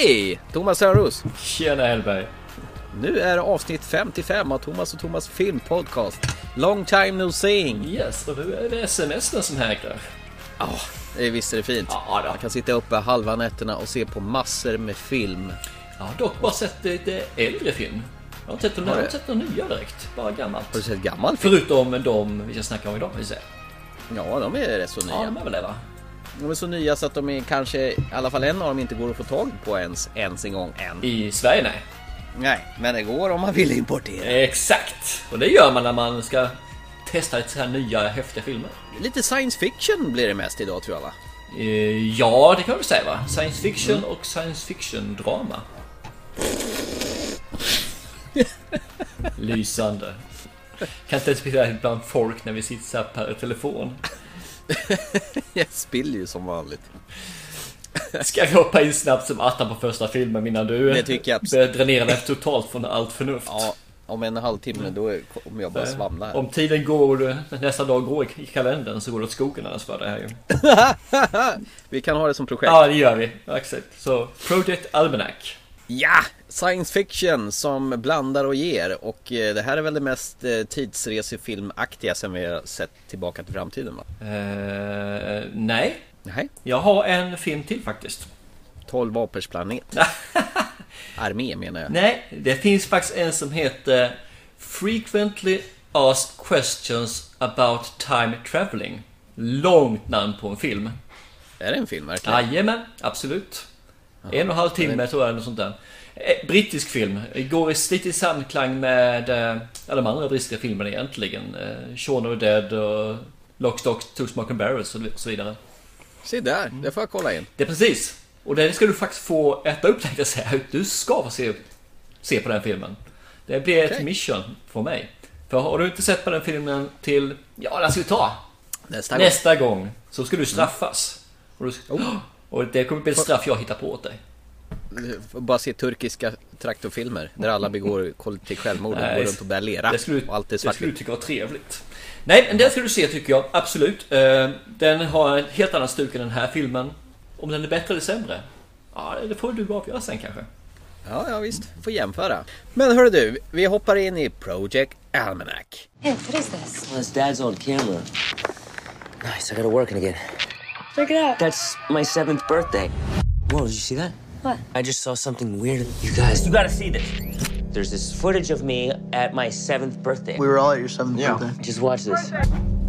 Hej! Thomas Sörros. Tjena Hellberg. Nu är det avsnitt 55 av Thomas och Thomas filmpodcast. Long time no seeing. Yes, och nu är det sms som hägrar. Ja, oh, visst är det fint. Ja, då. Man kan sitta uppe halva nätterna och se på massor med film. Jag har dock bara sett lite äldre film. Jag har inte sett, några, sett några nya direkt, bara gammalt. Har du sett gammal film? Förutom de vi ska snacka om idag, vill säga. Ja, de är rätt så nya. Ja, de är väl det va? De är så nya så att de är kanske, i alla fall en av dem inte går att få tag på ens, ens en gång än. I Sverige nej. Nej, men det går om man vill importera. Exakt! Och det gör man när man ska testa lite så här nya häftiga filmer. Lite science fiction blir det mest idag tror jag va? Eh, ja, det kan vi säga va? Science fiction mm. och science fiction drama. Lysande. Kan inte spela bland folk när vi sitter så här per telefon. jag spiller ju som vanligt. Ska vi hoppa in snabbt som attan på första filmen innan du det tycker jag börjar dränera dig totalt från allt förnuft? Ja, om en halvtimme då kommer jag bara svamla här. Om tiden går, nästa dag går i kalendern så går det åt skogen annars för det här ju. vi kan ha det som projekt. Ja, det gör vi. Exakt. Så, Project Almanac. Ja! Science fiction som blandar och ger och eh, det här är väl det mest eh, tidsresefilmaktiga sen vi har sett Tillbaka till framtiden va? Uh, nej. Nej. Jag har en film till faktiskt. 12 apers planet. Armé menar jag. Nej, det finns faktiskt en som heter Frequently Asked Questions About Time Traveling. Långt namn på en film. Är det en film verkligen? Jajamän, absolut. Aha, en och en halv timme tror jag, något sånt där. Eh, brittisk film. Går i lite i samklang med eh, alla de andra brittiska filmerna egentligen. Eh, Shaun of the Dead och Lock, Stock, Two Smoking Barrels och så vidare. Se där, det får jag kolla in. Det är precis. Och det ska du faktiskt få äta upp tänkte jag säga. Du ska få se, se på den filmen. Det blir okay. ett mission från mig. För har du inte sett på den filmen till, ja den ska vi ta. Nästa, Nästa gång. gång. Så ska du straffas. Och, du, oh. och det kommer bli ett straff jag hittar på åt dig. Bara se turkiska traktorfilmer där alla begår kollektivt självmord och går runt och bär lera. Det skulle, och allt är det skulle du tycka var trevligt. Nej, men den ska du se tycker jag, absolut. Eh, den har en helt annan stuk än den här filmen. Om den är bättre eller sämre? Ja, det får du avgöra sen kanske. Ja, ja visst. Får jämföra. Men hörru du, vi hoppar in i Project Almanac. Hey, what is this? Well, it's Dad's old camera. Nice, I gotta work it again. Check it out. That's my seventh birthday. Whoa, did you see that? What? I just saw something weird. You guys, you gotta see this. There's this footage of me at my seventh birthday. We were all at your seventh yeah. birthday. Just watch this.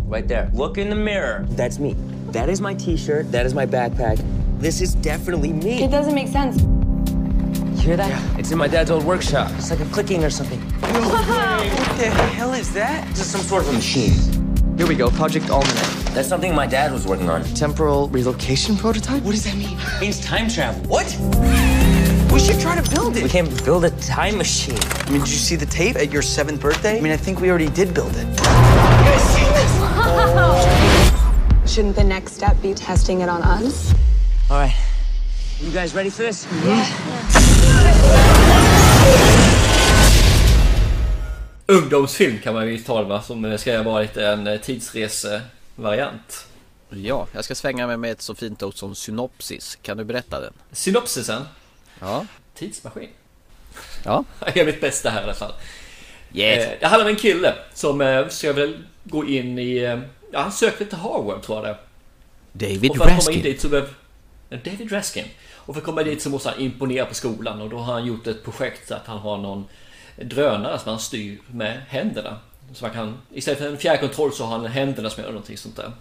Right there. Look in the mirror. That's me. That is my t-shirt. That is my backpack. This is definitely me. It doesn't make sense. You hear that? Yeah. It's in my dad's old workshop. It's like a clicking or something. what the hell is that? This is some sort of a machine. Here we go, Project Almanac. That's something my dad was working on. Temporal relocation prototype? What does that mean? It means time travel. What? We should try to build it. We can't build a time machine. I mean, did you see the tape at your seventh birthday? I mean, I think we already did build it. You guys see this? Oh. Shouldn't the next step be testing it on us? All right. You guys ready for this? Yeah. ungdomsfilm kan man ju tala som ska vara lite en eh, tidsresevariant. Ja, jag ska svänga mig med ett så fint ord som synopsis. Kan du berätta den? Synopsisen? Ja. Tidsmaskin. Ja. Jag gör mitt bästa här i alla fall. Yes. Eh, det handlar om en kille som eh, ska väl gå in i... Ja, han sökte till Harvard tror jag det David och för att Raskin. komma in dit så behöv... David Raskin. Och för att komma dit så måste han imponera på skolan och då har han gjort ett projekt så att han har någon drönare som han styr med händerna. Så man kan, istället för en fjärrkontroll så har han händerna som gör någonting sånt där.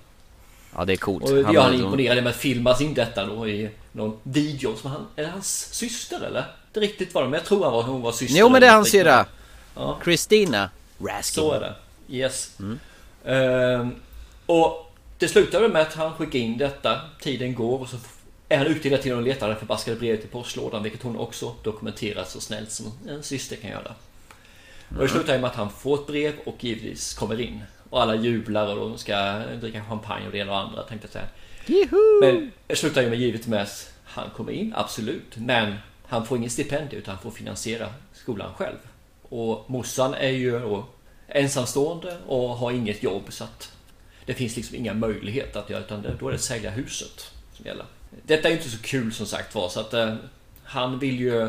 Ja det är coolt. Och det gör han imponerad med att filma in detta då i någon video som han, är det hans syster eller? Inte riktigt var det, men jag tror han var, hon var syster. Jo men det är hans syrra. Ja. Christina Raskin. Så är det. Yes. Mm. Ehm, och det slutar med att han skickar in detta, tiden går och så är han ute hela tiden och letar det förbaskade brevet i postlådan, vilket hon också dokumenterat så snällt som en syster kan göra. Och det slutar med att han får ett brev och givetvis kommer in. Och alla jublar och de ska dricka champagne och det ena och andra tänkte jag säga. Juhu! Men det slutar ju med givet med att han kommer in, absolut. Men han får ingen stipendium utan han får finansiera skolan själv. Och morsan är ju ensamstående och har inget jobb så att det finns liksom inga möjligheter att göra utan då är det sälja huset som gäller. Detta är inte så kul som sagt var så att eh, han vill ju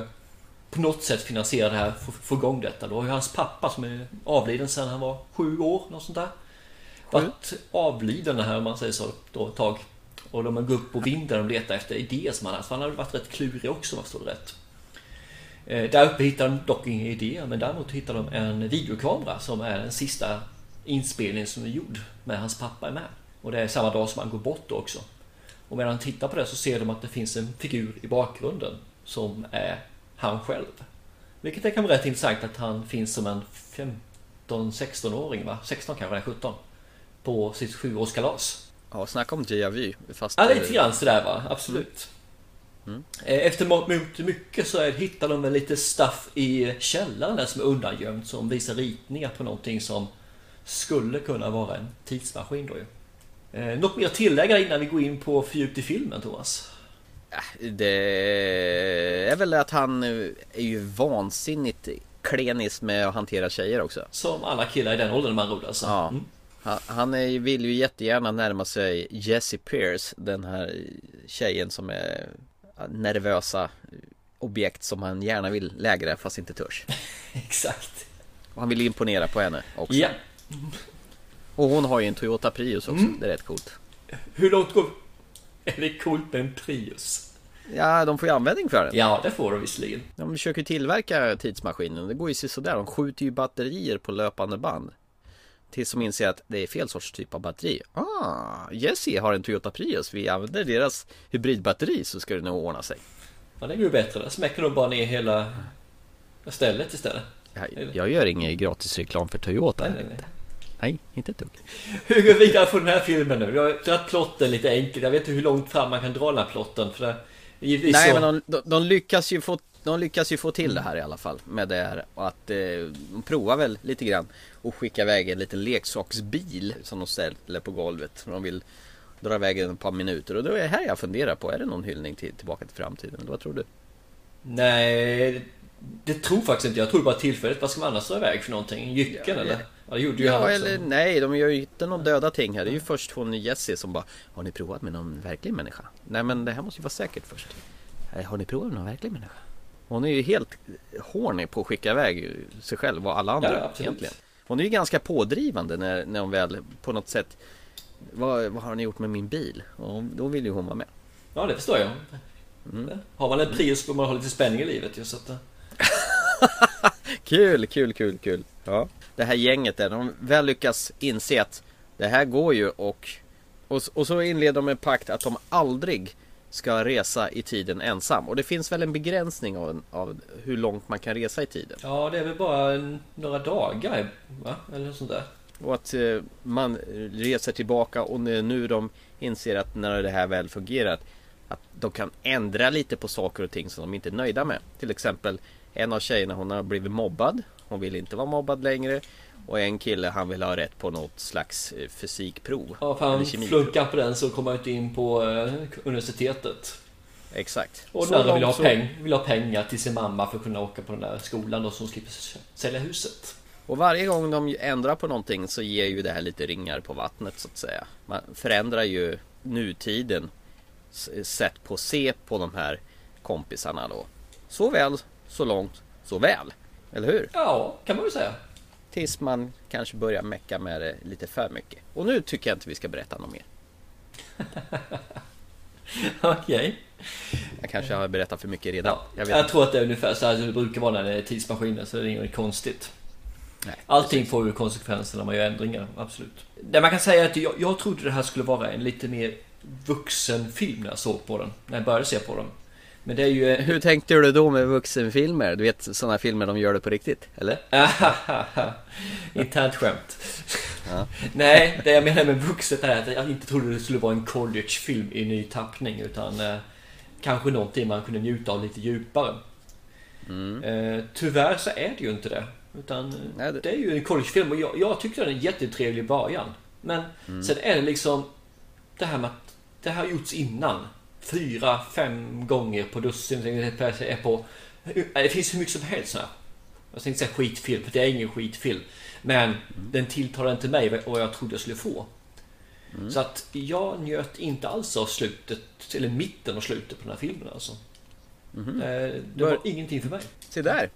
på något sätt finansiera det här, få, få igång detta. Då har ju hans pappa som är avliden sedan han var sju år, något sånt där. Varit avliden här om man säger så, då ett tag. Och de går upp på vinden och letar efter idéer som han haft. Han hade varit rätt klurig också om jag förstår det rätt. Eh, där uppe hittar de dock inga idéer, men däremot hittar de en videokamera som är den sista inspelningen som är gjord med hans pappa är med. Och det är samma dag som han går bort också. Och medan han tittar på det så ser de att det finns en figur i bakgrunden som är han själv. Vilket är kan vara rätt intressant att han finns som en 15-16-åring, va? 16 kanske, 17. På sitt sjuårskalas. Ja, snacka om déjà vu. Fast Ja, lite grann sådär va, absolut. Mm. Efter mångt mycket så hittar de lite stuff i källaren där som är undangömt som visar ritningar på någonting som skulle kunna vara en tidsmaskin då ju. Eh, något mer att tillägga innan vi går in på fördjupt i filmen Thomas? Det är väl att han är ju vansinnigt klenis med att hantera tjejer också. Som alla killar i den åldern man roligt alltså. Ja. Mm. Han är, vill ju jättegärna närma sig Jessie Pierce, den här tjejen som är nervösa objekt som han gärna vill lägra fast inte törs. Exakt. Och han vill imponera på henne också. Ja. Och hon har ju en Toyota Prius också, mm. det är rätt coolt. Hur långt går... Är det coolt med en Prius? Ja, de får ju användning för den. Ja, det får de visserligen. De försöker tillverka tidsmaskinen. Det går ju sådär. De skjuter ju batterier på löpande band. Tills de inser att det är fel sorts typ av batteri. Ah, Jesse har en Toyota Prius. Vi använder deras hybridbatteri så ska det nog ordna sig. Ja, det går ju bättre. Där smäcker de bara ner hela stället istället. Jag, jag gör ingen gratis reklam för Toyota. Nej, nej, nej. Nej inte ett dugg. Hur går vi vidare på den här filmen nu? Jag har dragit plotten lite enkelt. Jag vet inte hur långt fram man kan dra den här plotten. För det, Nej, så... men de, de, de lyckas ju få de lyckas ju få till det här i alla fall med det här och att eh, de provar väl lite grann och skicka iväg en liten leksaksbil som de ställer på golvet. De vill dra iväg den ett par minuter och då är det här jag funderar på. Är det någon hyllning till Tillbaka till framtiden? Vad tror du? Nej, det tror faktiskt inte jag. tror bara tillfälligt. Vad ska man annars dra iväg för någonting? Jycken ja, eller? Ja, det gjorde ju ja, han eller nej, de gör ju inte någon döda ting här. Det är ju först hon Jessie som bara Har ni provat med någon verklig människa? Nej men det här måste ju vara säkert först. Har ni provat med någon verklig människa? Hon är ju helt horny på att skicka iväg sig själv och alla andra ja, egentligen. Hon är ju ganska pådrivande när, när hon väl på något sätt vad, vad har ni gjort med min bil? Och då vill ju hon vara med. Ja det förstår jag. Mm. Har man en Prius ska man ha lite spänning i livet ju så att... kul, kul, kul, kul. Ja. Det här gänget där, de väl lyckas inse att det här går ju och, och, och så inleder de en pakt att de aldrig ska resa i tiden ensam. Och det finns väl en begränsning av, av hur långt man kan resa i tiden. Ja, det är väl bara en, några dagar, va? Eller sånt där. Och att eh, man reser tillbaka och nu de inser att när det här väl fungerar att de kan ändra lite på saker och ting som de inte är nöjda med. Till exempel en av tjejerna hon har blivit mobbad. Hon vill inte vara mobbad längre. Och en kille han vill ha rätt på något slags eh, fysikprov. Ja, för han flunkar på den så kommer han inte in på eh, universitetet. Exakt. Och den andra vill ha, peng, vill ha pengar till sin mamma för att kunna åka på den där skolan då som slipper sälja huset. Och varje gång de ändrar på någonting så ger ju det här lite ringar på vattnet så att säga. Man förändrar ju nutiden sätt på se på de här kompisarna då. Så väl, så långt, så väl. Eller hur? Ja, kan man väl säga. Tills man kanske börjar mecka med det lite för mycket. Och nu tycker jag inte vi ska berätta något mer. Okej. Okay. Jag kanske har berättat för mycket redan. Ja, jag, jag tror att det är ungefär så här det brukar vara när det är tidsmaskiner, så det är inget konstigt. Nej, Allting precis. får ju konsekvenser när man gör ändringar, absolut. Det man kan säga är att jag, jag trodde det här skulle vara en lite mer vuxen film när jag såg på den, när jag började se på den. Men det är ju... Hur tänkte du då med vuxenfilmer? Du vet sådana filmer de gör det på riktigt, eller? Internt skämt. Ja. Nej, det jag menar med vuxet är att jag inte trodde det skulle vara en collegefilm i ny tappning utan eh, kanske någonting man kunde njuta av lite djupare. Mm. Eh, tyvärr så är det ju inte det. Utan Nej, det... det... är ju en collegefilm och jag, jag tyckte den är en jättetrevlig början. Men mm. sen är det liksom det här med att det här har gjorts innan fyra, fem gånger på dussin. Är på, det finns hur mycket som helst här. Jag tänkte säga skitfilm, för det är ingen skitfilm. Men mm. den tilltalar inte mig vad jag trodde jag skulle få. Så att jag njöt inte alls av slutet, eller mitten och slutet på den här filmen alltså. Eh, Det var ingenting för mig. Se där!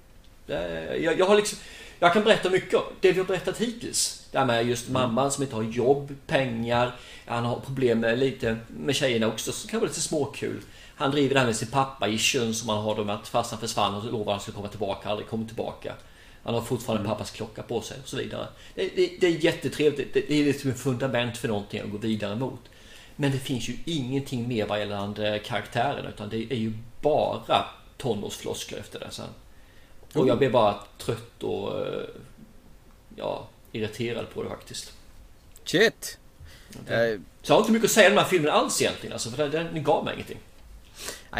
Jag, jag har liksom, jag kan berätta mycket det vi har berättat hittills. Det här med Mm. just mamman som inte har jobb, pengar, han har problem med lite med tjejerna också, så kan vara lite småkul. Han driver det här med sin pappa ischen som han har då med att farsan försvann och lovade han skulle komma tillbaka, aldrig kom tillbaka. Han har fortfarande Mm. pappas klocka på sig och så vidare. Det, det, det är jättetrevligt, det, det är liksom ett fundament för någonting att gå vidare mot. Men det finns ju ingenting mer vad gäller karaktärerna utan det är ju bara tonårsfloskler efter det sen. Och jag blev bara trött och eh, ja, irriterad på det faktiskt. Shit! Eh, Så jag har inte mycket att säga om den här filmen alls egentligen, alltså, för den, den gav mig ingenting.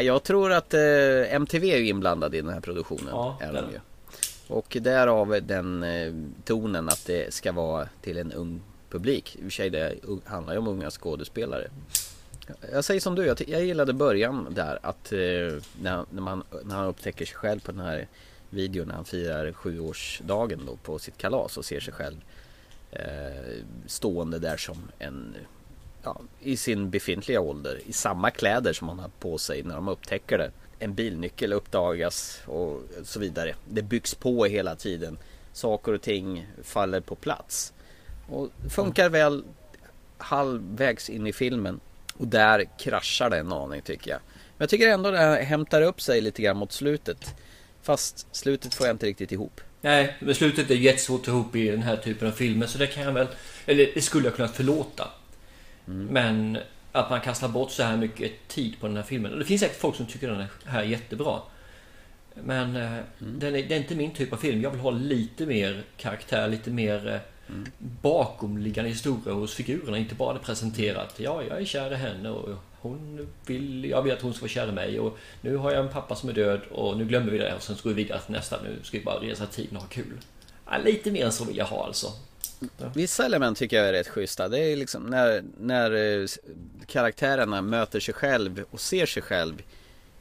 jag tror att eh, MTV är inblandad i den här produktionen. Ja, är de ju. Och därav den eh, tonen att det ska vara till en ung publik. I och för sig det handlar ju om unga skådespelare. Jag säger som du, jag, gillade början där att eh, när, när, man, när han upptäcker sig själv på den här videon när han firar sjuårsdagen då på sitt kalas och ser sig själv eh, stående där som en ja, i sin befintliga ålder i samma kläder som han har på sig när de upptäcker det. En bilnyckel uppdagas och så vidare. Det byggs på hela tiden. Saker och ting faller på plats. Och funkar väl halvvägs in i filmen. Och där kraschar det en aning tycker jag. Men jag tycker ändå det här hämtar upp sig lite grann mot slutet. Fast slutet får jag inte riktigt ihop. Nej, men slutet är jättesvårt ihop i den här typen av filmer så det kan jag väl, eller det skulle jag kunna förlåta. Men att man kastar bort så här mycket tid på den här filmen. Och det finns säkert folk som tycker den här är jättebra. Men eh, den är, det är inte min typ av film. Jag vill ha lite mer karaktär, lite mer eh, bakomliggande historia hos figurerna. Inte bara det presenterat. Ja, jag är kär i henne och hon vill, jag vill att hon ska vara kär i mig. Och nu har jag en pappa som är död och nu glömmer vi det och sen ska vi vidare till nästa. Nu ska vi bara resa tiden och ha kul. Ja, lite mer än så vill jag ha alltså. Vissa element tycker jag är rätt schyssta. Det är liksom när, när eh, karaktärerna möter sig själv och ser sig själv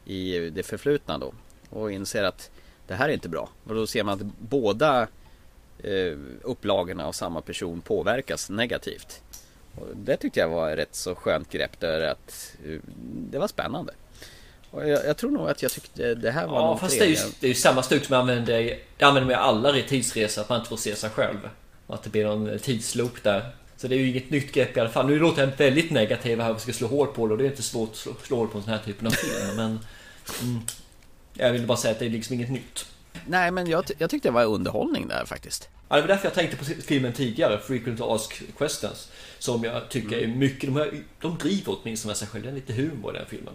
i det förflutna då. Och inser att det här är inte bra. Och då ser man att båda eh, upplagorna av samma person påverkas negativt. Och det tyckte jag var rätt så skönt grepp där att eh, det var spännande. Och jag, jag tror nog att jag tyckte det här var Ja, fast det är, ju, det är ju samma stuk som jag använder, i- det använder i alla i tidsresor, att man inte får se sig själv. Och att det blir någon tidsloop där. Så det är ju inget nytt grepp i alla fall. Nu låter jag väldigt negativ här och ska slå hål på det och det är inte svårt att slå, slå hål på en sån här typen av film. Men mm, jag vill bara säga att det är liksom inget nytt. Nej men jag, jag tyckte det var underhållning där faktiskt. Ja, det var därför jag tänkte på filmen tidigare, Frequent Ask Questions. Som jag tycker är mycket, de, här, de driver åtminstone med sig själva. Det är lite humor i den filmen.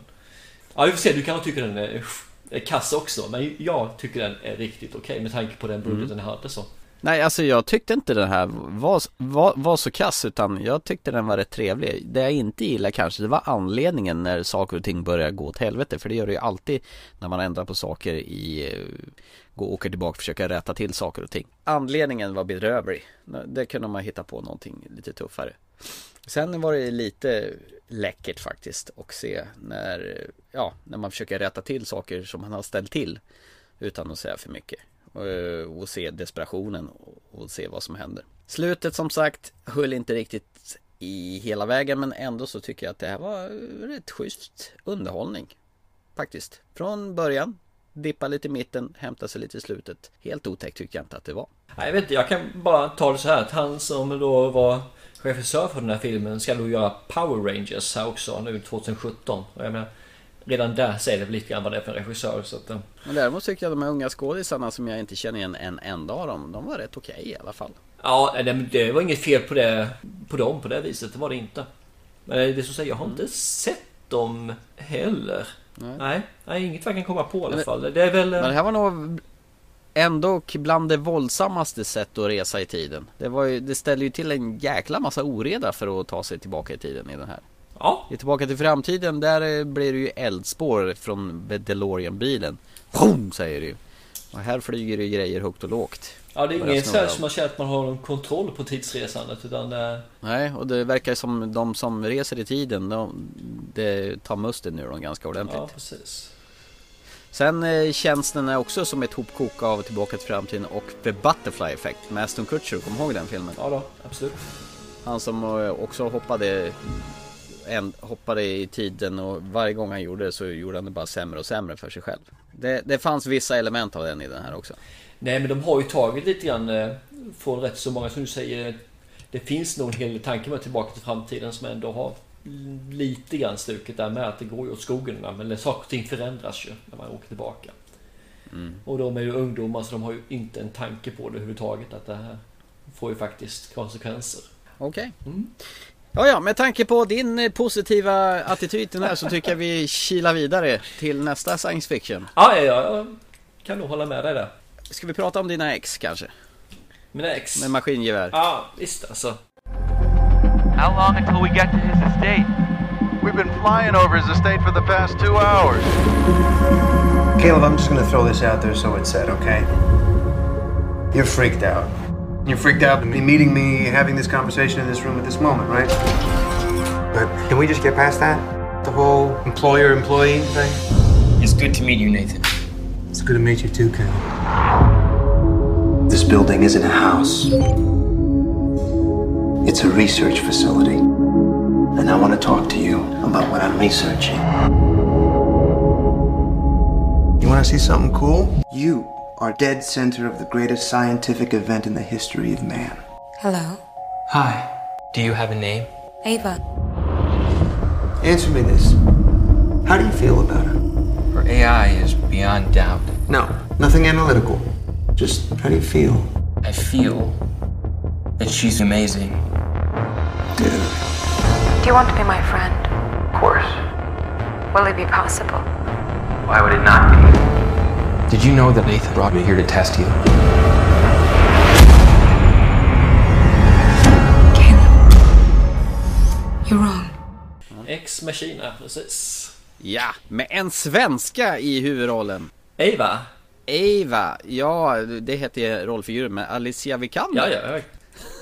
Ja, vi får se, du kan nog tycka den är, är kass också. Men jag tycker den är riktigt okej med tanke på den budgeten den hade så. Nej, alltså jag tyckte inte den här var, var, var så kass utan jag tyckte den var rätt trevlig. Det jag inte gillar kanske, det var anledningen när saker och ting börjar gå åt helvete. För det gör det ju alltid när man ändrar på saker i, gå och åker tillbaka och försöker rätta till saker och ting. Anledningen var bedrövlig. Det kunde man hitta på någonting lite tuffare. Sen var det lite läckert faktiskt Och se när, ja, när man försöker rätta till saker som man har ställt till. Utan att säga för mycket. Och, och se desperationen och, och se vad som händer. Slutet som sagt höll inte riktigt i hela vägen men ändå så tycker jag att det här var rätt schysst underhållning. Faktiskt. Från början, dippa lite i mitten, hämta sig lite i slutet. Helt otäckt tyckte jag inte att det var. Nej, jag vet inte, jag kan bara ta det så här att han som då var regissör för den här filmen ska då göra Power Rangers här också nu 2017. Och jag menar, redan där säger det lite grann vad det är för en regissör. Så att, eh, Men däremot tycker jag de här unga skådisarna som jag inte känner igen en enda av dem, de var rätt okej i alla fall. ja, det, det var inget fel på, det, på dem på det viset, det var det inte. Men det är som säger, jag har inte sett dem heller. Nej, nej, inget jag kan komma på i alla Men- fall. Det är väl... Men det här var nog ändå bland det våldsammaste sätt att resa i tiden. Det, var ju, det ställer ju till en jäkla massa oreda för att ta sig tillbaka i tiden i den här. Ja, I Tillbaka till framtiden, där eh, blir det ju eldspår från DeLorean-bilen. Boom, säger det ju. Och här flyger det ju grejer högt och lågt. Ja det är inget så som man känner att man har någon kontroll på tidsresandet utan det... Nej, och det verkar som de som reser i tiden, de, det tar musten ur dem ganska ordentligt. Ja, precis. Sen eh, känns den här också som ett hopkok av Tillbaka till framtiden och The Butterfly Effect med Aston Kutcher, kom ihåg den filmen? Ja då, absolut. Han som eh, också hoppade, en, hoppade i tiden och varje gång han gjorde det så gjorde han det bara sämre och sämre för sig själv. Det, det fanns vissa element av den i den här också. Nej men de har ju tagit lite grann eh, från rätt så många som du säger. Det finns nog en hel del tankar med tillbaka till framtiden som ändå har lite grann stuket där med att det går ju åt skogen. Men saker och ting förändras ju när man åker tillbaka. Mm. Och de är ju ungdomar så de har ju inte en tanke på det överhuvudtaget. Att det här får ju faktiskt konsekvenser. Okej. Okay. Mm. Ja, ja, med tanke på din eh, positiva attityd till den här så tycker jag vi kilar vidare till nästa science fiction. Ja, ja, ja, jag kan nog hålla med dig där. Ska vi prata om dina ex kanske? Mina ex? Med maskingevär. Ja, visst alltså. How long until we get to his estate? We've been flying over his estate for the past two hours. Caleb, I'm just gonna throw this out there so it's said, okay? You're freaked out. You're freaked out to be meeting me, having this conversation in this room at this moment, right? But can we just get past that? The whole employer-employee thing? It's good to meet you, Nathan. It's good to meet you too, Caleb. This building isn't a house. It's a research facility. And I want to talk to you about what I'm researching. You want to see something cool? You are dead center of the greatest scientific event in the history of man. Hello. Hi. Do you have a name? Ava. Answer me this. How do you feel about her? Her AI is beyond doubt. No, nothing analytical. Just how do you feel? I feel that she's amazing. Dude. Do you want to be my friend? Of course. Will it be possible? Why would it not be? Did you know that Nathan brought me here to test you? Caleb. You're wrong. Ex Machina, precis. Ja, med en svenska i huvudrollen. Eva? Eva, ja det heter rollfiguren med Alicia Vikander. Ja, ja,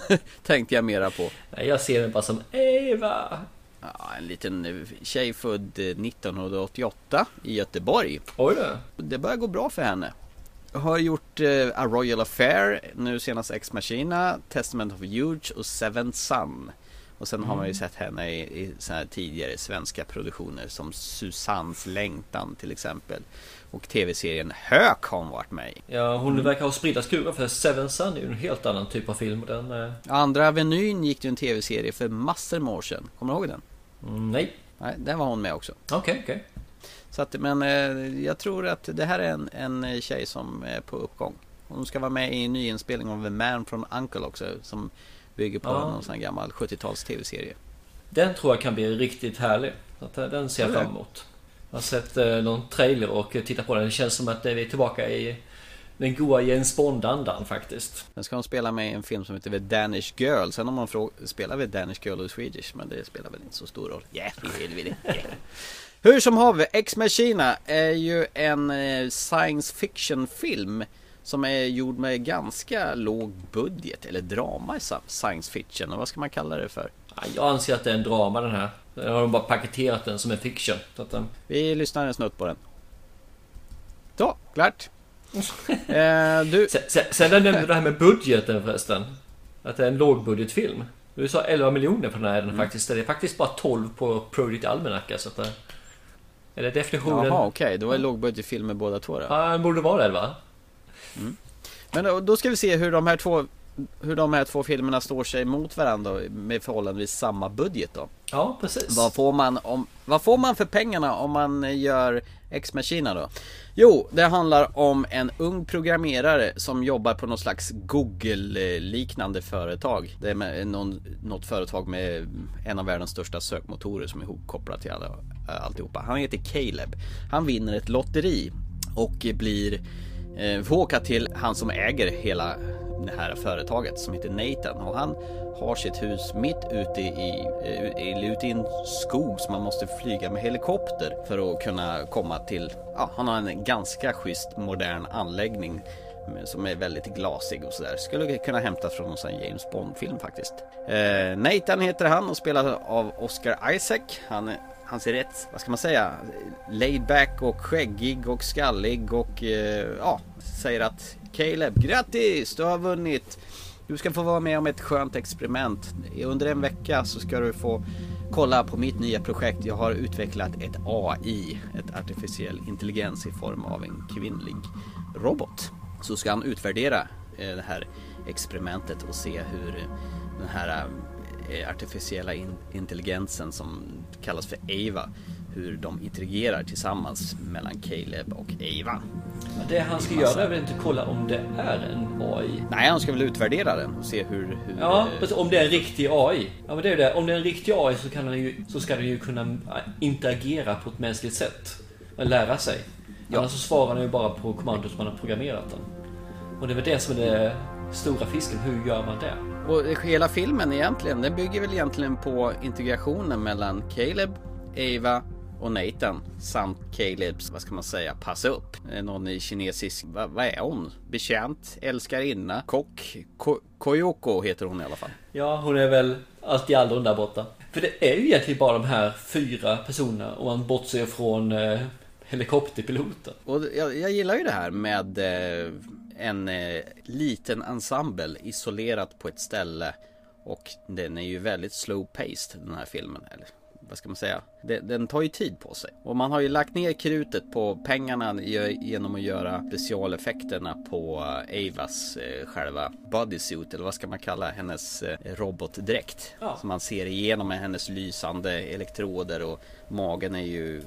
ja. Tänkte jag mera på. Nej, jag ser den bara som Eva. Ja, en liten tjej född 1988 i Göteborg. Oj då. Det börjar gå bra för henne. Har gjort uh, A Royal Affair, nu senast Ex Machina, Testament of Huge och Seven Sun. Och sen mm. har man ju sett henne i, i tidigare svenska produktioner som Susannes längtan till exempel. Och tv-serien Hök har hon varit med i. Ja, hon mm. verkar ha spridda skurar för Seven Sun är ju en helt annan typ av film. Den, eh... Andra Avenyn gick ju en tv-serie för massor med år sedan. Kommer du ihåg den? Mm, nej. Nej, den var hon med också. Okej, okay, okej. Okay. Så att, men eh, jag tror att det här är en, en tjej som är på uppgång. Hon ska vara med i en nyinspelning av The Man from Uncle också. Som bygger på ja. någon sån här gammal 70-tals tv-serie. Den tror jag kan bli riktigt härlig. Eh, den ser jag fram emot. Jag har sett eh, någon trailer och tittat på den. Det känns som att vi är tillbaka i den goa Jens Bond-andan faktiskt. Den ska hon spela med i en film som heter The Danish Girl. Sen om man spelar med Danish Girl och Swedish, men det spelar väl inte så stor roll. Yeah, vi det. Yeah. Hur som haver, Ex Machina är ju en eh, science fiction film som är gjord med ganska låg budget, eller drama i science fiction. Och vad ska man kalla det för? Jag anser att det är en drama den här. Jag har de bara paketerat den som en fiction. Så att, um... Vi lyssnar en snutt på den. Så, klart. eh, du... Sen, sen, sen nämnde du det här med budgeten förresten. Att det är en lågbudgetfilm. Du sa 11 miljoner för den här mm. faktiskt. Det är faktiskt bara 12 på Project Almanac. Så att det... Är det definitionen? Jaha okej, okay. då det lågbudgetfilmer båda två då? Ja, det borde vara det va? Mm. Men då, då ska vi se hur de här två hur de här två filmerna står sig mot varandra med förhållandevis samma budget då. Ja, precis. Vad får man, om, vad får man för pengarna om man gör Ex Machina då? Jo, det handlar om en ung programmerare som jobbar på något slags Google-liknande företag. Det är någon, något företag med en av världens största sökmotorer som är ihopkopplad till alla, alltihopa. Han heter Caleb. Han vinner ett lotteri och blir Eh, vi får åka till han som äger hela det här företaget som heter Nathan och han har sitt hus mitt ute i, eh, i, ute i en skog så man måste flyga med helikopter för att kunna komma till, ja han har en ganska schysst modern anläggning som är väldigt glasig och sådär. Skulle kunna hämtas från någon James Bond-film faktiskt. Eh, Nathan heter han och spelas av Oscar Isaac. Han, han ser rätt, vad ska man säga, laid back och skäggig och skallig och eh, ja, säger att Caleb, grattis! Du har vunnit Du ska få vara med om ett skönt experiment. Under en vecka så ska du få kolla på mitt nya projekt. Jag har utvecklat ett AI, ett artificiell intelligens i form av en kvinnlig robot. Så ska han utvärdera eh, det här experimentet och se hur den här eh, artificiella in- intelligensen som kallas för Ava hur de interagerar tillsammans mellan Caleb och Ava. Det han ska göra är väl inte kolla om det är en AI? Nej, han ska väl utvärdera den och se hur... hur Ja, eh, precis, om det är en riktig AI. Ja, men det är det. Om det är en riktig AI så, kan den ju, så ska den ju kunna äh, interagera på ett mänskligt sätt. Och lära sig. Annars så svarar den ju bara på kommandot som man har programmerat den. Och det är väl det som är det stora fisken. Hur gör man det? Och hela filmen egentligen, den bygger väl egentligen på integrationen mellan Caleb, Ava och Nathan samt Calebs, vad ska man säga, passa upp. Eh, Någon i kinesisk, vad, vad är hon? Betjänt, älskarinna, kock, ko, Koyoko heter hon i alla fall. Ja, hon är väl allt i allo där borta. För det är ju egentligen bara de här fyra personerna om man bortser från eh, helikopterpiloten. Och jag, jag gillar ju det här med eh, en eh, liten ensemble isolerat på ett ställe och den är ju väldigt slow paced den här filmen. Eller vad ska man säga? Den, den tar ju tid på sig. Och man har ju lagt ner krutet på pengarna ge- genom att göra specialeffekterna på eh, Avas eh, själva bodysuit eller vad ska man kalla hennes eh, robotdräkt. Ja. Som man ser igenom med hennes lysande elektroder och magen är ju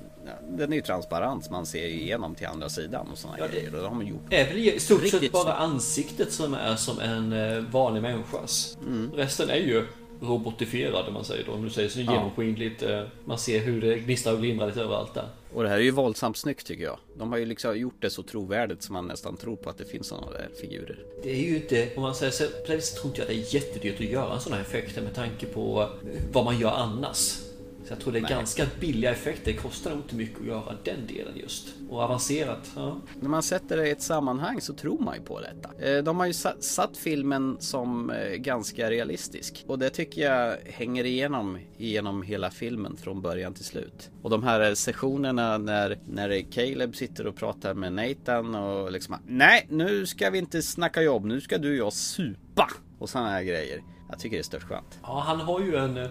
Den är ju transparent man ser ju igenom till andra sidan och sådana Ja, det- grejer. Och det har man gjort. Det är väl i stort sett bara ansiktet som är som en vanlig människas. Mm. Resten är ju robotifierad om man säger då. Om du säger så Ja. genomskinligt. eh, Man ser hur det gnistrar och glimrar lite överallt där. Och det här är ju våldsamt snyggt tycker jag. De har ju liksom gjort det så trovärdigt som man nästan tror på att det finns sådana där figurer. Det är ju inte, om man säger så, på det tror inte jag det är jättedyrt att göra sådana här effekter med tanke på eh, vad man gör annars. Så jag tror det är Nej. ganska billiga effekter. Det kostar nog inte mycket att göra den delen just. Och avancerat, ja. När man sätter det i ett sammanhang så tror man ju på detta. Eh, De har ju sa- satt filmen som eh, ganska realistisk. Och det tycker jag hänger igenom genom hela filmen från början till slut. Och de här eh, sessionerna när, när Caleb sitter och pratar med Nathan och liksom Nej, nu ska vi inte snacka jobb, nu ska du och jag supa! Och sådana här grejer. Jag tycker det är stört skönt. Ja, han har ju en...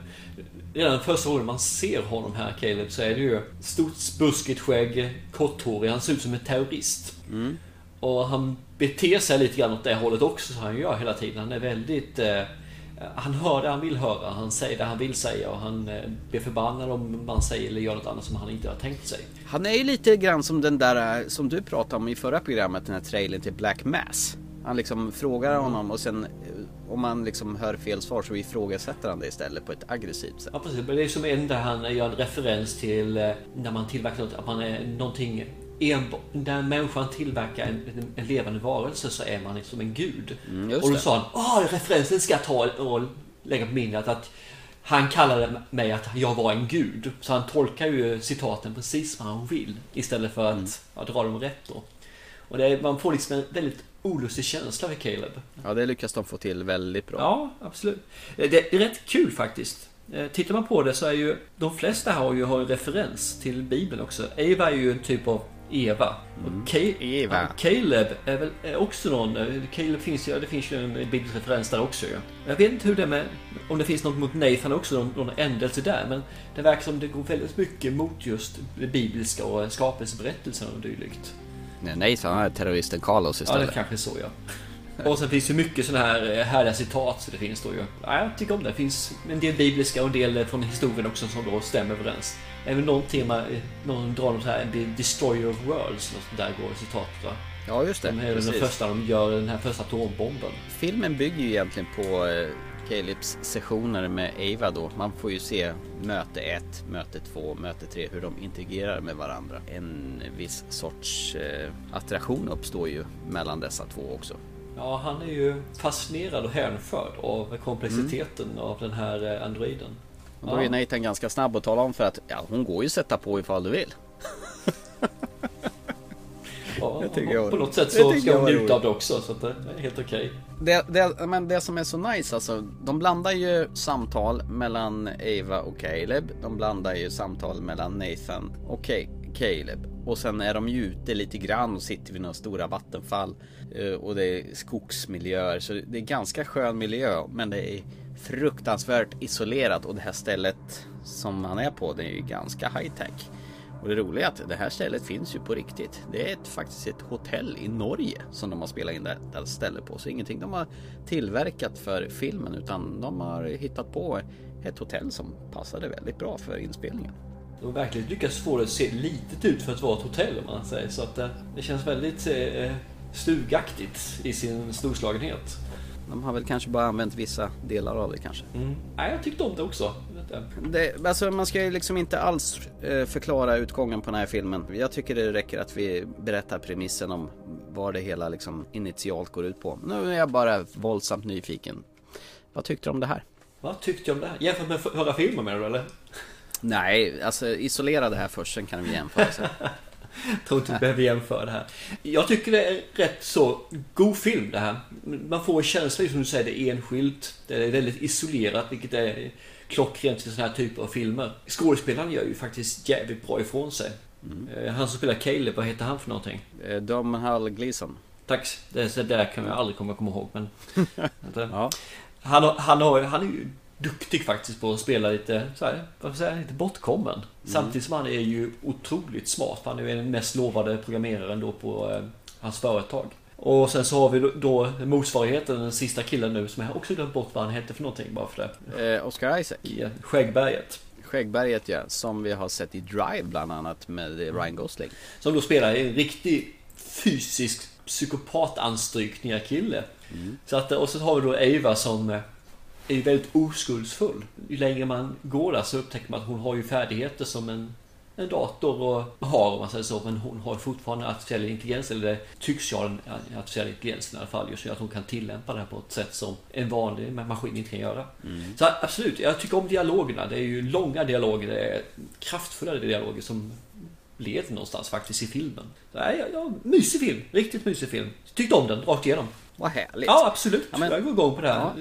Redan första gången man ser honom här, Caleb, så är det ju stort buskigt skägg, korthårig. Han ser ut som en terrorist. Och han beter sig lite grann åt det hållet också, så han gör hela tiden. Han är väldigt... Eh, han hör det han vill höra, han säger det han vill säga och han eh, blir förbannad om man säger eller gör något annat som han inte har tänkt sig. Han är ju lite grann som den där eh, som du pratade om i förra programmet, den här trailern till Black Mass. Han liksom frågar honom och sen om man liksom hör fel svar så ifrågasätter han det istället på ett aggressivt sätt. Ja precis, men det är som en där han gör en referens till eh, när man tillverkar något, att man är någonting enbart, när människan tillverkar en, en levande varelse så är man som en gud. Mm, och då sa han, åh referensen ska jag ta och lägga på minnet att han kallade mig att jag var en gud. Så han tolkar ju citaten precis vad han vill istället för att Mm. ja, dra dem rätt då. Och det är, man får liksom en väldigt olustig känsla för Caleb. Ja, det lyckas de få till väldigt bra. Ja, absolut. Eh, Det är rätt kul faktiskt. Eh, Tittar man på det så är ju de flesta har ju har en referens till Bibeln också. Eva är ju en typ av Eva. Ca- Eva. Ja, Caleb är väl är också någon. eh, Caleb finns ju, det finns ju en biblisk referens där också ju. Jag vet inte hur det är med, om det finns något mot Nathan också, någon, någon ändelse där. Men det verkar som det går väldigt mycket mot just det bibliska och skapelseberättelsen och dylikt. Nej, nej, så han är terroristen Carlos Ja, istället. det kanske är så ja. Och sen finns ju mycket sådana här eh, härliga citat så det finns då ju. Ja, jag tycker om det. Det finns en del bibliska och en del eh, från historien också som då stämmer överens. Även någon tema, eh, någon drar något här, The Destroyer of Worlds, något där går citatet va? Ja, just det. De är den första de gör den här första atombomben. Filmen bygger ju egentligen på Calebs sessioner med Ava då. Man får ju se möte 1, möte 2, möte 3, hur de interagerar med varandra. En viss sorts eh, attraktion uppstår ju mellan dessa två också. Ja, han är ju fascinerad och hänförd av komplexiteten av den här eh, androiden. Och då är Nathan ganska snabb att tala om för att ja, hon går ju att sätta på ifall du vill. Ja, jag var- på något sätt så ska jag hon njuta av det också, så det är helt okej. Det, det, men det som är så nice alltså, de blandar ju samtal mellan Ava och Caleb. De blandar ju samtal mellan Nathan och Caleb. Och sen är de ju ute lite grann och sitter vid några stora vattenfall. Eh, och det är skogsmiljöer. Så det är ganska skön miljö. Men det är fruktansvärt isolerat. Och det här stället som han är på det är ju ganska high tech. Och det roliga är att det här stället finns ju på riktigt. Det är ett, faktiskt ett hotell i Norge som de har spelat in detta ställe på. Så ingenting de har tillverkat för filmen utan de har hittat på ett hotell som passade väldigt bra för inspelningen. De har verkligen lyckats få det att se litet ut för att vara ett hotell om man säger. Så att eh, det känns väldigt eh, stugaktigt i sin storslagenhet. De har väl kanske bara använt vissa delar av det kanske. Mm. Nej, jag tyckte om det också. Det, alltså man ska ju liksom inte alls eh, förklara utgången på den här filmen. Jag tycker det räcker att vi berättar premissen om vad det hela liksom initialt går ut på. Nu är jag bara våldsamt nyfiken. Vad tyckte du om det här? Vad tyckte jag om det här? Jämfört med förra filmen menar du eller? Nej, alltså isolera det här först, sen kan vi jämföra. Sen. tror inte vi behöver jämföra det här. Jag tycker det är rätt så god film det här. Man får en känsla, som du säger, det är enskilt. Det är väldigt isolerat, vilket är klockrent i sådana här typer av filmer. Skådespelaren gör ju faktiskt jävligt bra ifrån sig. Mm. Han som spelar Caleb, vad heter han för någonting? Eh, Dom Hall Gleason. Tack. Det, där kan jag aldrig komma, komma ihåg. Men, ja. han, han, har, han är ju duktig faktiskt på att spela lite, så här, vad säga, lite bortkommen. Mm. Samtidigt som han är ju otroligt smart. Han är ju den mest lovade programmeraren då på eh, hans företag. Och sen så har vi då motsvarigheten, den sista killen nu som jag också glömt bort vad han hette för någonting bara för det. Eh, Oscar Isaac. Ja, Skäggberget. Skäggberget ja, som vi har sett i Drive bland annat med Ryan Gosling. Som då spelar en riktig fysisk psykopatanstrykningar kille. Mm. Så att, och så har vi då Eva som eh, är väldigt oskuldsfull. Ju längre man går där så upptäcker man att hon har ju färdigheter som en, en dator och har om man säger så. Men hon har fortfarande artificiell intelligens, eller det tycks jag den artificiella intelligensen i alla fall. Just att hon kan tillämpa det här på ett sätt som en vanlig maskin inte kan göra. Mm. Så absolut, jag tycker om dialogerna. Det är ju långa dialoger, det är kraftfulla dialoger som leder någonstans faktiskt i filmen. Så, ja, ja, mysig film, riktigt mysig film. Tyckte om den rakt igenom. Vad härligt. Ja, absolut. Ja, men... Jag går igång på det här. Ja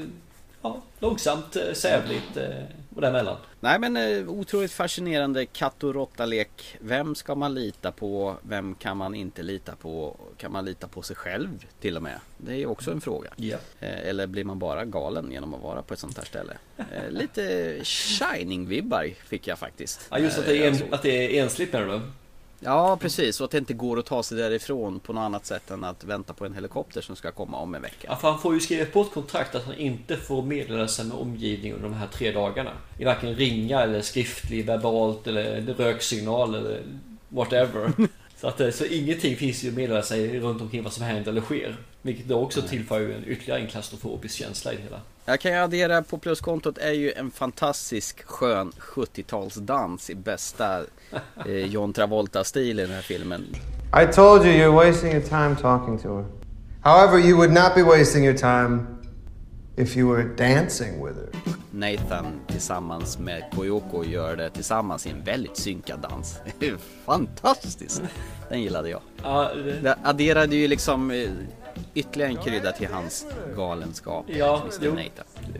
ja, långsamt, eh, sävligt eh, och däremellan. Nej men eh, otroligt fascinerande katt och råtta-lek. Vem ska man lita på? Vem kan man inte lita på? Kan man lita på sig själv till och med? Det är ju också en fråga. Ja. Eller blir man bara galen genom att vara på ett sånt här ställe? Lite Shining-vibbar fick jag faktiskt. Ja just att det är, en, att det är ensligt menar du? Ja precis, och att det inte går att ta sig därifrån på något annat sätt än att vänta på en helikopter som ska komma om en vecka. Ja, för han får ju skriva på ett kontrakt att han inte får meddela sig med omgivningen under de här tre dagarna. I varken ringa eller skriftlig, verbalt eller röksignal eller whatever. Så, att, eh, så ingenting finns ju att meddela sig runt omkring vad som händer eller sker. Vilket då också tillför ju en ytterligare en klaustrofobisk känsla i det hela. Jag kan ju addera på pluskontot är ju en fantastisk skön 70-talsdans i bästa eh, John Travolta-stil i den här filmen. I told you you're wasting your time talking to her. However, you would not be wasting your time if you were dancing with her. Nathan tillsammans med Koyoko gör det tillsammans i en väldigt synkad dans. Fantastiskt! Den gillade jag. Ja, det... det adderade ju liksom eh, ytterligare en krydda till hans galenskap. Ja, jo,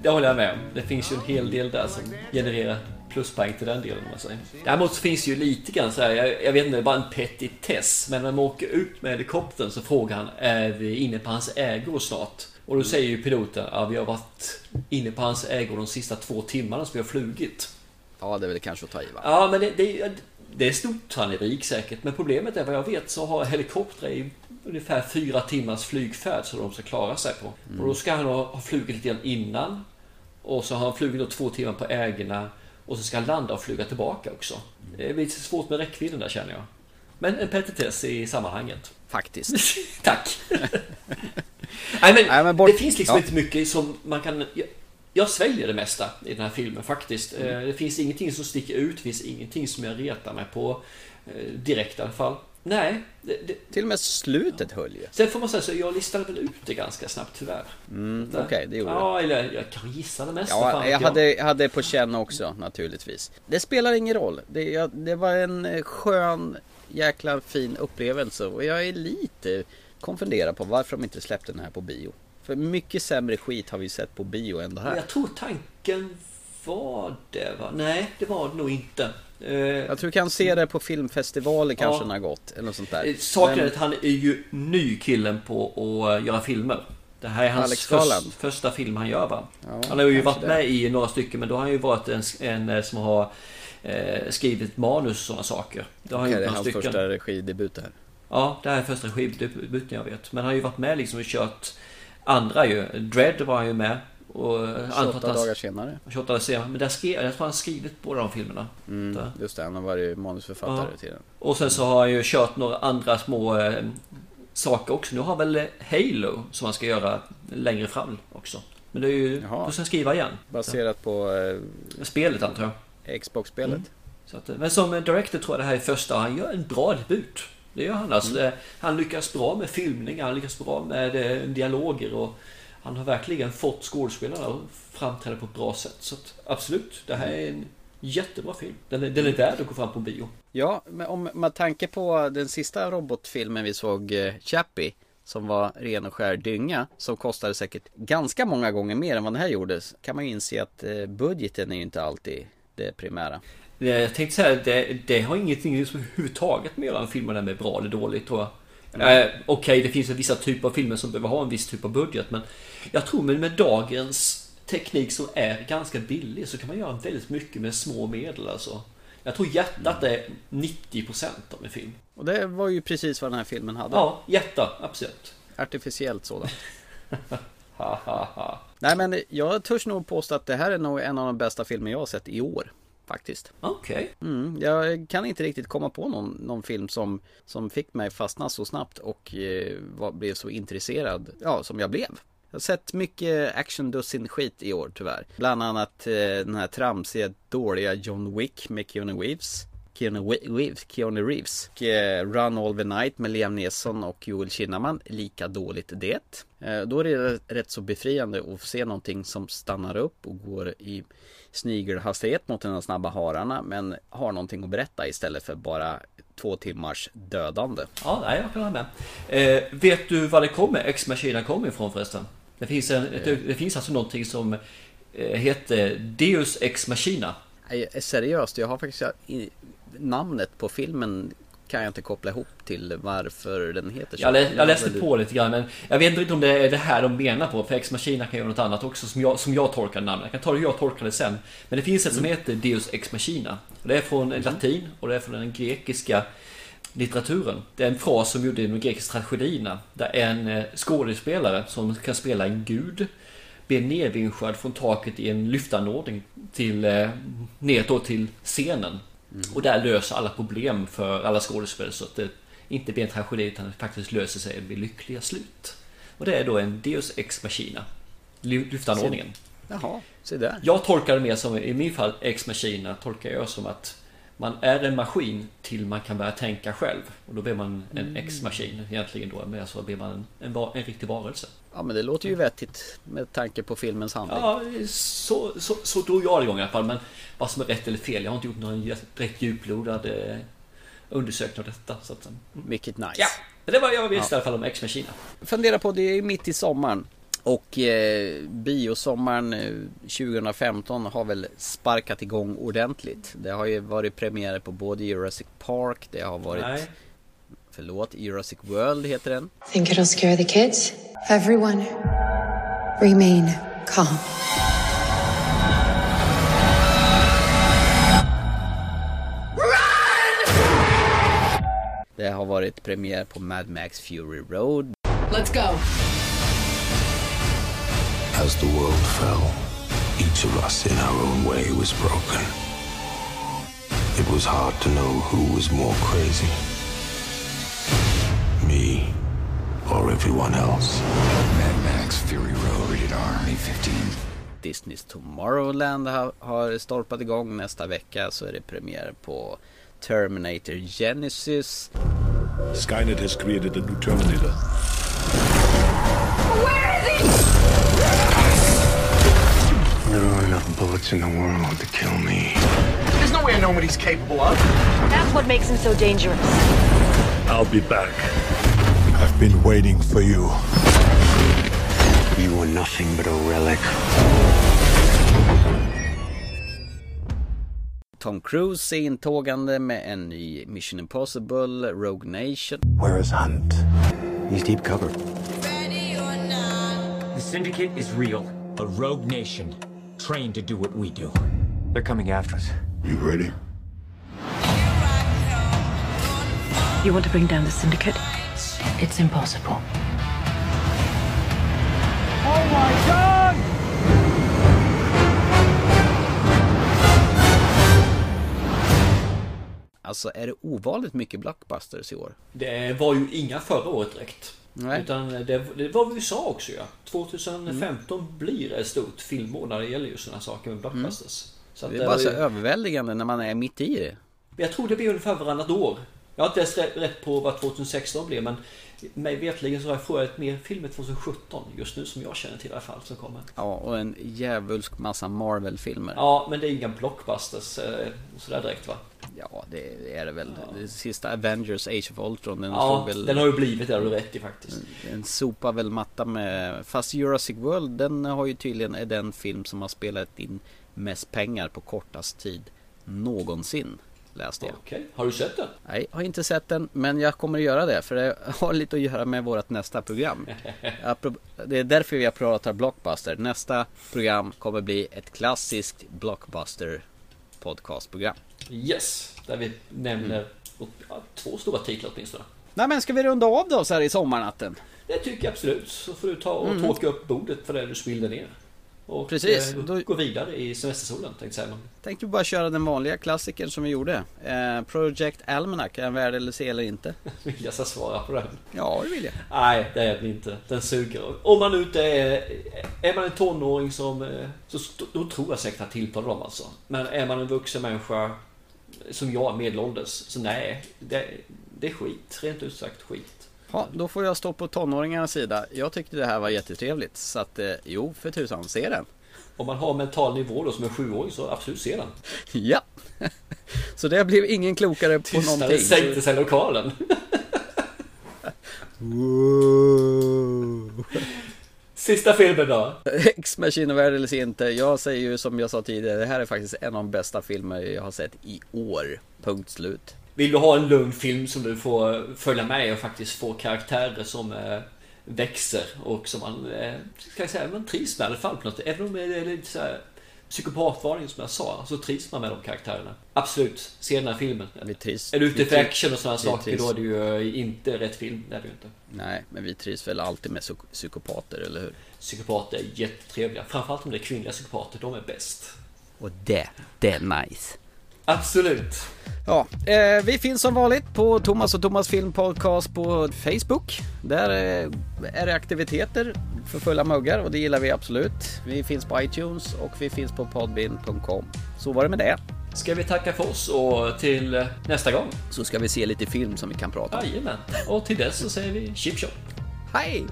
det håller jag med om. Det finns ju en hel del där som genererar pluspoäng till den delen. Man säger. Däremot så finns ju lite grann så här, jag, jag vet inte, det är bara en petitess. Men när man åker ut med helikoptern så frågar han, är vi inne på hans ägor snart? Och då säger ju piloten, ja vi har varit inne på hans ägor de sista två timmarna som vi har flugit. Ja, det är väl kanske att ta i va? Ja, men det, det, det är stort sannolikt säkert. Men problemet är vad jag vet så har helikoptrar i ungefär fyra timmars flygfärd så de ska klara sig på. Mm. Och då ska han ha, ha flugit lite grann innan. Och så har han flugit då två timmar på ägorna. Och så ska han landa och flyga tillbaka också. Mm. Det blir lite svårt med räckvidden där känner jag. Men en petitess i sammanhanget. Faktiskt. Tack. Nej men, Nej, men bort... det finns liksom ja. inte mycket som man kan... Jag, jag sväljer det mesta i den här filmen faktiskt. Mm. Det finns ingenting som sticker ut, det finns ingenting som jag retar mig på. Eh, direkt i alla fall. Nej. Det, det... Till och med slutet ja. höll ju. Sen får man säga så, jag listade väl ut det ganska snabbt tyvärr. Mm, Okej, okay, det gjorde Ja, eller jag kan gissa det mesta. Ja, jag, hade, jag hade på känn också naturligtvis. Det spelar ingen roll. Det, jag, det var en eh, skön, jäkla fin upplevelse och jag är lite konfunderad på varför de inte släppte den här på bio. För mycket sämre skit har vi sett på bio än det här. Jag tror tanken var det va? Nej, det var det nog inte. Eh, Jag tror du kan se det på filmfestivaler kanske Ja. när har gått. Eller något sånt där. Eh, Saken är att han är ju ny killen på att eh, göra filmer. Det här är hans först, första film han gör va? Ja, han har ju varit det. med i några stycken men då har han ju varit en, en som har eh, skrivit manus och sådana saker. Det har Okej, det är hans stycken. första regidebut här. Ja, det här är första skivdebuten jag vet. Men han har ju varit med liksom och kört andra ju. Dread var han ju med. Och jag antar att 28 han- dagar senare. 28 dagar senare. Men där skrev, jag tror han skrivit båda de filmerna. Mm, just det, han har varit manusförfattare Ja. till den. Och sen så har han ju kört några andra små eh, saker också. Nu har han väl eh, Halo som han ska göra längre fram också. Men det är ju, Jaha. då ska han skriva igen. Baserat på eh, Spelet antar jag. Xbox-spelet. Mm. Så att, eh, men som eh, director tror jag det här är första. Han gör en bra debut. Det gör han. Alltså, eh, han lyckas bra med filmning, han lyckas bra med eh, dialoger och han har verkligen fått skådespelarna att framträda på ett bra sätt. Så att, absolut, det här är en jättebra film. Den är, den är värd att gå fram på bio. Ja, men om man tanke på den sista robotfilmen vi såg, eh, Chappie, som var ren och skär dynga, som kostade säkert ganska många gånger mer än vad den här gjordes, kan man ju inse att eh, budgeten är ju inte alltid det primära. Jag tänkte säga det, det har ingenting som överhuvudtaget med att göra en film den är bra eller dåligt tror jag. Eh, Okej, det finns vissa typer av filmer som behöver ha en viss typ av budget men jag tror med, med dagens teknik som är ganska billig så kan man göra väldigt mycket med små medel alltså. Jag tror hjärtat är 90% av en film. Och det var ju precis vad den här filmen hade. Ja, hjärta, absolut. Artificiellt sådant. Ha, ha, ha. Nej men jag törs nog påstå att det här är nog en av de bästa filmer jag har sett i år. Faktiskt. Okej. Mm, jag kan inte riktigt komma på någon, någon film som, som fick mig fastna så snabbt och eh, var, blev så intresserad, ja som jag blev. Jag har sett mycket action dussin skit i år tyvärr. Bland annat eh, den här tramsiga, dåliga John Wick med Keanu Reeves. Keanu Reeves, Keanu Reeves. Och, eh, Run All The Night med Liam Neeson och Joel Kinnaman. Lika dåligt det. Eh, då är det rätt så befriande att se någonting som stannar upp och går i snigelhastighet mot de snabba hararna men har någonting att berätta istället för bara två timmars dödande. Ja, nej, jag kan hålla med. Eh, vet du var det kommer, Ex Machina kommer ifrån förresten? Det finns, en, ett, det finns alltså någonting som eh, heter Deus Ex Machina. Nej, seriöst, jag har faktiskt namnet på filmen kan jag inte koppla ihop till varför den heter så. Jag, lä, jag läste på lite grann men jag vet inte om det är det här de menar på för Ex Machina kan göra något annat också som jag, som jag tolkar namnet. Jag kan ta det jag tolkar det sen. Men det finns ett som heter Deus Ex Machina. Det är från latin och det är från den grekiska litteraturen. Det är en fras som gjorde i de grekiska tragedierna där en eh, skådespelare som kan spela en gud blir nedvinschad från taket i en lyftanordning till, eh, ner då till scenen. Och där löser alla problem för alla skådespelare så att det inte blir en tragedi utan faktiskt löser sig och blir lyckliga slut. Och det är då en Deus Ex Machina. Ly- Lyftanordningen. Jaha, se där. Jag tolkar det mer som, i min fall, Ex Machina tolkar jag som att man är en maskin till man kan börja tänka själv. Och då blir man en Ex-maskin egentligen då. Men så blir man en, va- en riktig varelse. Ja men det låter ju vettigt med tanke på filmens handling. Ja, så, så, så drog jag det igång i alla fall. Men vad som är rätt eller fel, jag har inte gjort någon direkt djuplodad eh, undersökning av detta. Så att, eh, Mycket nice. ja, det var jag visste Ja. i alla fall om Ex-Machina. Fundera på, det är ju mitt i sommaren. Och eh, biosommaren eh, 2015 har väl sparkat igång ordentligt. Det har ju varit premiärer på både Jurassic Park, det har varit... Nej. Förlåt, Jurassic World heter den. Think it'll scare the kids? Everyone, remain calm. Det har varit premiär på Mad Max Fury Road. Let's go. As the world fell, each of us in our own way was broken. It was hard to know who was more crazy. Me or everyone else. Mad Max Fury Road, rated R, May 15. Disneys Tomorrowland har, har stolpat igång. Nästa vecka så är det premiär på Terminator Genesis. Skynet has created a new Terminator. Where is he? There are enough bullets in the world to kill me. There's no way I know what he's capable of. That's what makes him so dangerous. I'll be back. I've been waiting for you. You were nothing but a relic. Tom Cruise är intågande med en ny Mission Impossible, Rogue Nation. Where is Hunt? He's deep cover. Ready or not. The Syndicate is real. A rogue nation, trained to do what we do. They're coming after us. You ready? You want to bring down the Syndicate? It's impossible. Oh my god! Alltså är det ovanligt mycket blockbusters i år? Det var ju inga förra året direkt. Nej. Utan det, det var vad vi sa också ja. 2015 blir ett stort filmår när det gäller just sådana saker med blockbusters. Så att Det är bara så var ju- överväldigande när man är mitt i det. Jag tror det blir ungefär varannat år. Jag har inte ens rätt- rätt på vad 2016 blir men mig vetligen så har jag frågat mer filmer 2017 just nu som jag känner till i alla fall som kommer. Ja, och en djävulsk massa Marvel-filmer. Ja, men det är inga blockbusters eh, sådär direkt va? Ja, det är det väl. Det sista Avengers Age of Ultron, den Ja, slog väl... den har ju blivit det, har du rätt i faktiskt. Den sopar väl matta med... Fast Jurassic World, den har ju tydligen är den film som har spelat in mest pengar på kortast tid någonsin. Läste jag. Okej, har du sett den? Nej, jag har inte sett den, men jag kommer att göra det för det har lite att göra med vårt nästa program. Det är därför vi pratar blockbuster. Nästa program kommer bli ett klassiskt blockbuster podcastprogram. Yes, där vi nämner Mm. två stora titlar åtminstone. Nej men ska vi runda av då så här i sommarnatten? Det tycker jag absolut. Så får du ta och Mm. torka upp bordet för det du spillde ner. Och Precis, eh, då- gå vidare i semestersolen tänkte jag säga. Tänkte bara köra den vanliga klassikern som vi gjorde. Eh, Project Almanac, är den värd eller se eller inte? Vill jag ska svara på den? Ja, det vill jag. Nej, det är den inte. Den suger. Om man inte är... Är man en tonåring som... eh, Så då tror jag säkert att tilltalar dem alltså. Men är man en vuxen människa som jag, medelålders, så nej. Det, det är skit. Rent ut sagt skit. Ja, då får jag stå på tonåringarnas sida. Jag tyckte det här var jättetrevligt. Så att, eh, jo, för tusan, se den. Om man har mental nivå då som en sjuåring så absolut se den. Ja. Så det blev ingen klokare på Tystnaden någonting. sänkte sig lokalen. Sista filmen då? X-Machine är värd eller se inte. Jag säger ju som jag sa tidigare, det här är faktiskt en av de bästa filmer jag har sett i år. Punkt slut. Vill du ha en lugn film som du får följa med och faktiskt få karaktärer som eh, växer och som man, eh, ska jag säga, man trivs med i alla fall på något Även om det är lite så här psykopatvarning som jag sa, så trivs man med de karaktärerna. Absolut, se den här filmen. Vi trivs. Är du ute efter action och sådana saker trivs. då är det ju inte rätt film. Det är det ju inte. Nej, men vi trivs väl alltid med psyk- psykopater, eller hur? Psykopater är jättetrevliga. Framförallt om det är kvinnliga psykopater, de är bäst. Och det, det är nice. Absolut. Ja, eh, vi finns som vanligt på Thomas och Thomas Film Podcast på Facebook. Där eh, är det aktiviteter för fulla muggar och det gillar vi absolut. Vi finns på iTunes och vi finns på podbin.com. Så var det med det. Ska vi tacka för oss och till nästa gång? Så ska vi se lite film som vi kan prata om. Jajamän, och till dess så säger vi chip shop. Hej!